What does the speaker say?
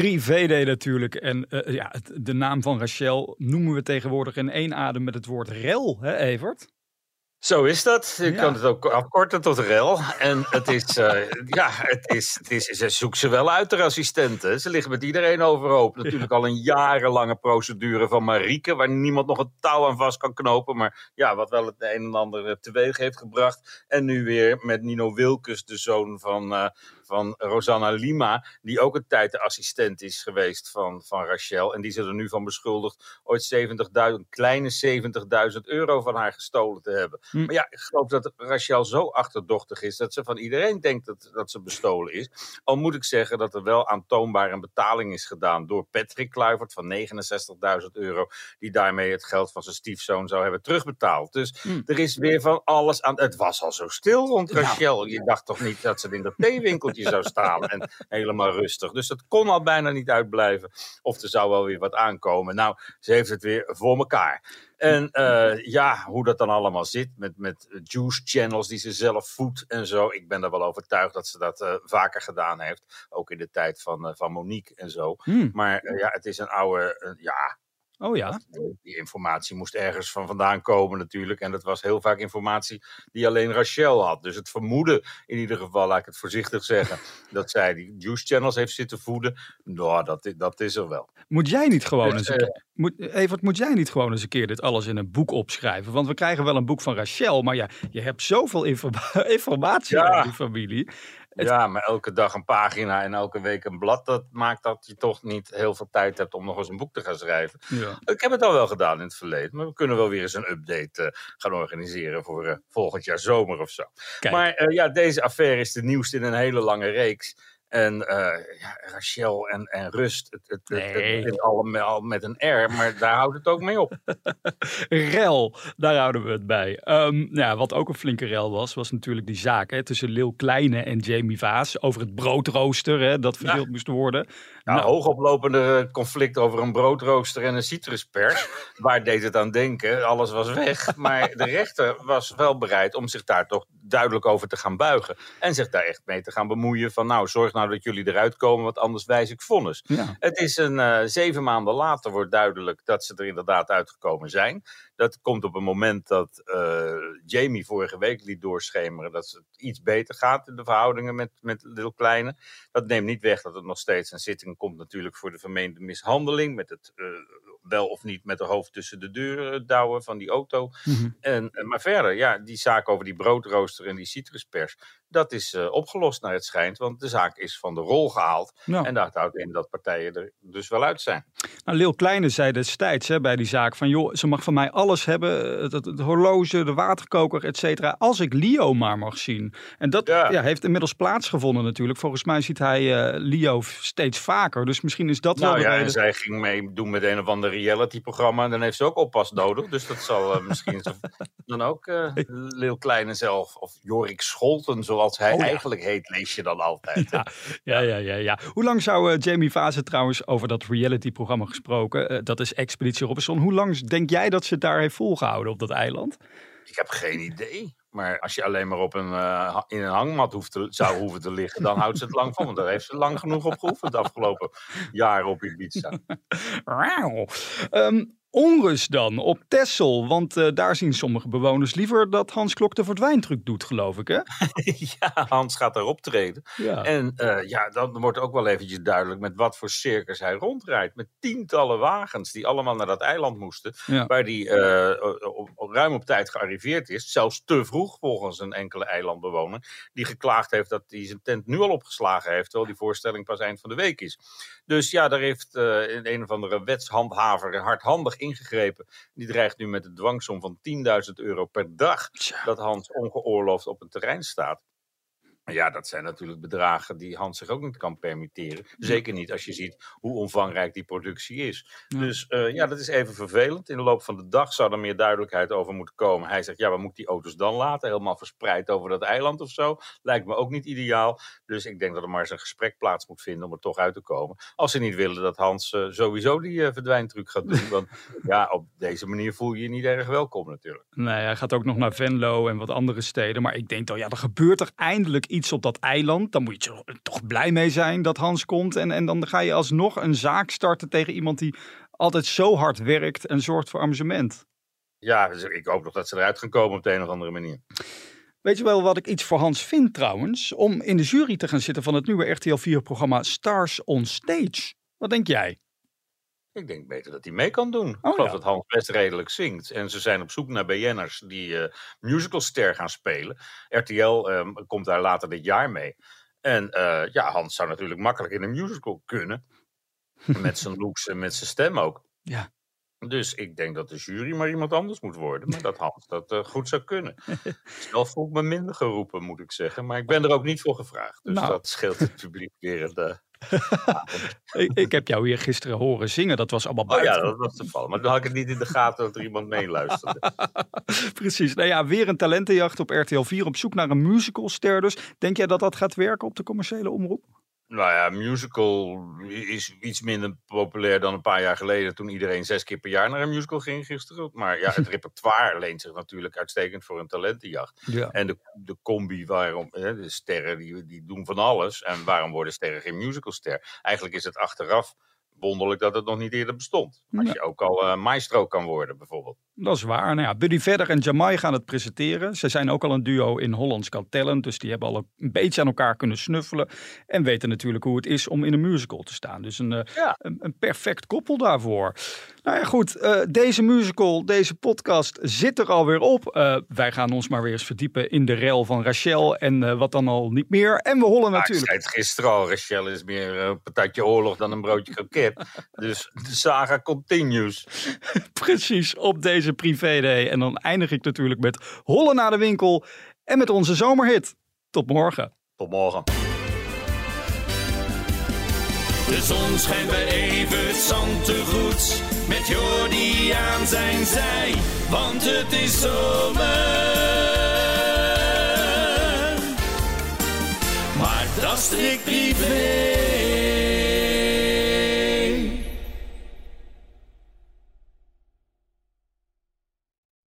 privéday natuurlijk. En eh, ja, het- de naam van Rachel noemen we tegenwoordig in één adem met het woord rel, hè Evert? Zo is dat. Je Ja. kan het ook afkorten tot rel. En het is, eh, ja, het is, het is, ze zoeken ze wel uit, de assistenten. Ze liggen met iedereen overhoop. Natuurlijk al een jarenlange procedure van Marieke, waar niemand nog een touw aan vast kan knopen. Maar ja, wat wel het een en ander eh, teweeg heeft gebracht. En nu weer met Nino Wilkes, de zoon van, van Rosanna Lima, die ook een tijd de assistent is geweest van, van Rachel. En die ze er nu van beschuldigt ooit 70.000, kleine 70.000 euro van haar gestolen te hebben. Hm. Maar ja, ik geloof dat Rachel zo achterdochtig is dat ze van iedereen denkt dat, dat ze bestolen is. Al moet ik zeggen dat er wel aantoonbaar een betaling is gedaan door Patrick Kluivert van 69.000 euro, die daarmee het geld van zijn stiefzoon zou hebben terugbetaald. Dus Hm. er is weer van alles aan. Het was al zo stil rond Rachel. Je dacht toch niet dat ze in dat theewinkeltje zou staan en helemaal rustig. Dus dat kon al bijna niet uitblijven. Of er zou wel weer wat aankomen. Nou, ze heeft het weer voor elkaar. En eh, ja, hoe dat dan allemaal zit met, met juice channels die ze zelf voedt en zo. Ik ben er wel overtuigd dat ze dat eh, vaker gedaan heeft. Ook in de tijd van, eh, van Monique en zo. Hm. Maar ja, het is een oude, ja, Oh ja. die informatie moest ergens van vandaan komen natuurlijk. En dat was heel vaak informatie die alleen Rachel had. Dus het vermoeden, in ieder geval, laat ik het voorzichtig zeggen, dat zij die juice channels heeft zitten voeden. Nou, dat, dat is er wel. Moet jij niet gewoon Dus, eens een eh, keer, moet, Evert, moet jij niet gewoon eens een keer dit alles in een boek opschrijven? Want we krijgen wel een boek van Rachel, maar ja, je hebt zoveel informa- informatie Ja. over die familie. Het- Ja, maar elke dag een pagina en elke week een blad, dat maakt dat je toch niet heel veel tijd hebt om nog eens een boek te gaan schrijven. Ja. Ik heb het al wel gedaan in het verleden, maar we kunnen wel weer eens een update eh, gaan organiseren voor eh, volgend jaar zomer of zo. Kijk. Maar eh, ja, deze affaire is de nieuwste in een hele lange reeks. En eh, ja, Rachel en, en Rust, het, het, het, allemaal met een R, maar daar houdt het ook mee op. Rel, daar houden we het bij. Ehm, ja, wat ook een flinke rel was, was natuurlijk die zaak hè, tussen Lil Kleine en Jamie Vaas over het broodrooster hè, dat verdeeld moest worden. Nou, Nou. hoogoplopende conflict over een broodrooster en een citruspers. Waar deed het aan denken? Alles was weg. Maar de rechter was wel bereid om zich daar toch duidelijk over te gaan buigen. En zich daar echt mee te gaan bemoeien van nou, zorg nou dat jullie eruit komen, want anders wijs ik vonnis. Ja. Het is een eh, zeven maanden later wordt duidelijk dat ze er inderdaad uitgekomen zijn. Dat komt op een moment dat eh, Jamie vorige week liet doorschemeren dat het iets beter gaat in de verhoudingen met, met Lil Kleine. Dat neemt niet weg dat het nog steeds een zitting komt natuurlijk voor de vermeende mishandeling. Met het eh, wel of niet met de hoofd tussen de deuren douwen van die auto. Mhm. En, en- maar verder, ja, die zaak over die broodrooster en die citruspers, dat is eh, opgelost naar het schijnt. Want de zaak is van de rol gehaald. Nou. En dat houdt in dat partijen er dus wel uit zijn. Nou, Kleine zei destijds hè, bij die zaak van... joh, ze mag van mij alles hebben. Het, het, het horloge, de waterkoker, et cetera. Als ik Leo maar mag zien. En dat ja. Ja. heeft inmiddels plaatsgevonden natuurlijk. Volgens mij ziet hij eh, Leo steeds vaker. Dus misschien is dat Nou wel de ja, en zij ging meedoen met een of ander reality-programma. En dan heeft ze ook oppas nodig. Dus dat zal eh, misschien dan ook eh Lil Kleine zelf. Of Jorik Scholten, zoals hij Oh ja. eigenlijk heet, lees je dan altijd. Ja, ja, ja, ja, ja. Hoe lang zou eh, Jamie Vazen trouwens over dat reality-programma gesproken? eh, dat is Expeditie Robinson. Hoe lang denk jij dat ze het daar heeft volgehouden op dat eiland? Ik heb geen idee. Maar als je alleen maar op een, eh, in een hangmat hoeft te, zou hoeven te liggen, dan houdt ze het lang vol. Want daar heeft ze lang genoeg op geoefend de afgelopen jaren op Ibiza. Wauw. Ehm, onrust dan op Texel, want eh, daar zien sommige bewoners liever dat Hans Klok de verdwijntruc doet, geloof ik, hè? ja, Hans gaat daar optreden. Ja. En eh, ja, dan wordt ook wel eventjes duidelijk met wat voor circus hij rondrijdt. Met tientallen wagens die allemaal naar dat eiland moesten. Ja. Waar die op- ruim op tijd gearriveerd is. Zelfs te vroeg volgens een enkele eilandbewoner. Die geklaagd heeft dat hij zijn tent nu al opgeslagen heeft. Terwijl die voorstelling pas eind van de week is. Dus ja, daar heeft eh, een, een of andere wetshandhaver hardhandig ingegrepen. Die dreigt nu met een dwangsom van 10.000 euro per dag. Dat Hans ongeoorloofd op een terrein staat. Ja, dat zijn natuurlijk bedragen die Hans zich ook niet kan permitteren. Zeker niet als je ziet hoe omvangrijk die productie is. Dus uh, ja, dat is even vervelend. In de loop van de dag zou er meer duidelijkheid over moeten komen. Hij zegt, ja, waar moet die auto's dan laten? Helemaal verspreid over dat eiland of zo? Lijkt me ook niet ideaal. Dus ik denk dat er maar eens een gesprek plaats moet vinden om er toch uit te komen. Als ze niet willen dat Hans uh, sowieso die uh, verdwijntruc gaat doen. Want ja, op deze manier voel je je niet erg welkom natuurlijk. Nee, hij gaat ook nog naar Venlo en wat andere steden. Maar ik denk toch, ja, er gebeurt er eindelijk iets op dat eiland. Dan moet je toch blij mee zijn dat Hans komt. En, en dan ga je alsnog een zaak starten tegen iemand die altijd zo hard werkt en zorgt voor amusement. Ja, dus ik hoop nog dat ze eruit gaan komen op de een of andere manier. Weet je wel wat ik iets voor Hans vind trouwens? Om in de jury te gaan zitten van het nieuwe RTL 4-programma Stars on Stage. Wat denk jij? Ik denk beter dat hij mee kan doen. ik geloof dat Hans best redelijk zingt. En ze zijn op zoek naar BN'ers die uh, musicalster gaan spelen. RTL um, komt daar later dit jaar mee. En uh, ja, Hans zou natuurlijk makkelijk in een musical kunnen. met zijn looks en met zijn stem ook. Ja. Dus ik denk dat de jury maar iemand anders moet worden. Maar dat Hans dat uh, goed zou kunnen. Zelf voel ik me minder geroepen, moet ik zeggen. Maar ik ben er ook niet voor gevraagd. Dus nou. dat scheelt het publiek weer de, ik, ik, heb jou hier gisteren horen zingen. Dat was allemaal buiten. Oh ja, dat was te vallen. Maar dan had ik het niet in de gaten dat er iemand meeluisterde. Precies. Nou ja, weer een talentenjacht op RTL 4 op zoek naar een musicalster. Dus denk jij dat dat gaat werken op de commerciële omroep? Nou ja, musical is iets minder populair dan een paar jaar geleden toen iedereen zes keer per jaar naar een musical ging gisteren. Maar ja, het repertoire leent zich natuurlijk uitstekend voor een talentenjacht. Ja. En de, de combi waarom, hè, de sterren die, die doen van alles. En waarom worden sterren geen musicalster? Eigenlijk is het achteraf wonderlijk dat het nog niet eerder bestond. Als Ja. je ook al eh, maestro kan worden bijvoorbeeld. Dat is waar. Nou ja, Buddy Vedder en Jamai gaan het presenteren. Ze zijn ook al een duo in Hollands Got Talent. Dus die hebben al een beetje aan elkaar kunnen snuffelen. En weten natuurlijk hoe het is om in een musical te staan. Dus een, eh, Ja. een, een perfect koppel daarvoor. Nou ja, goed. eh, deze musical, deze podcast zit er alweer op. Wij gaan ons maar weer eens verdiepen in de rel van Rachel. En wat dan al niet meer. En we hollen ik natuurlijk. zei het gisteren al, Rachel is meer een patatje oorlog dan een broodje kroket. Dus de saga continues. Precies, op deze privé day. En dan eindig ik natuurlijk met hollen naar de winkel. En met onze zomerhit. Tot morgen. Tot morgen. De zon schijnt bij Evert Zantegoed. Met Jordi aan zijn zij, want het is zomer. Maar dat is strikt privé.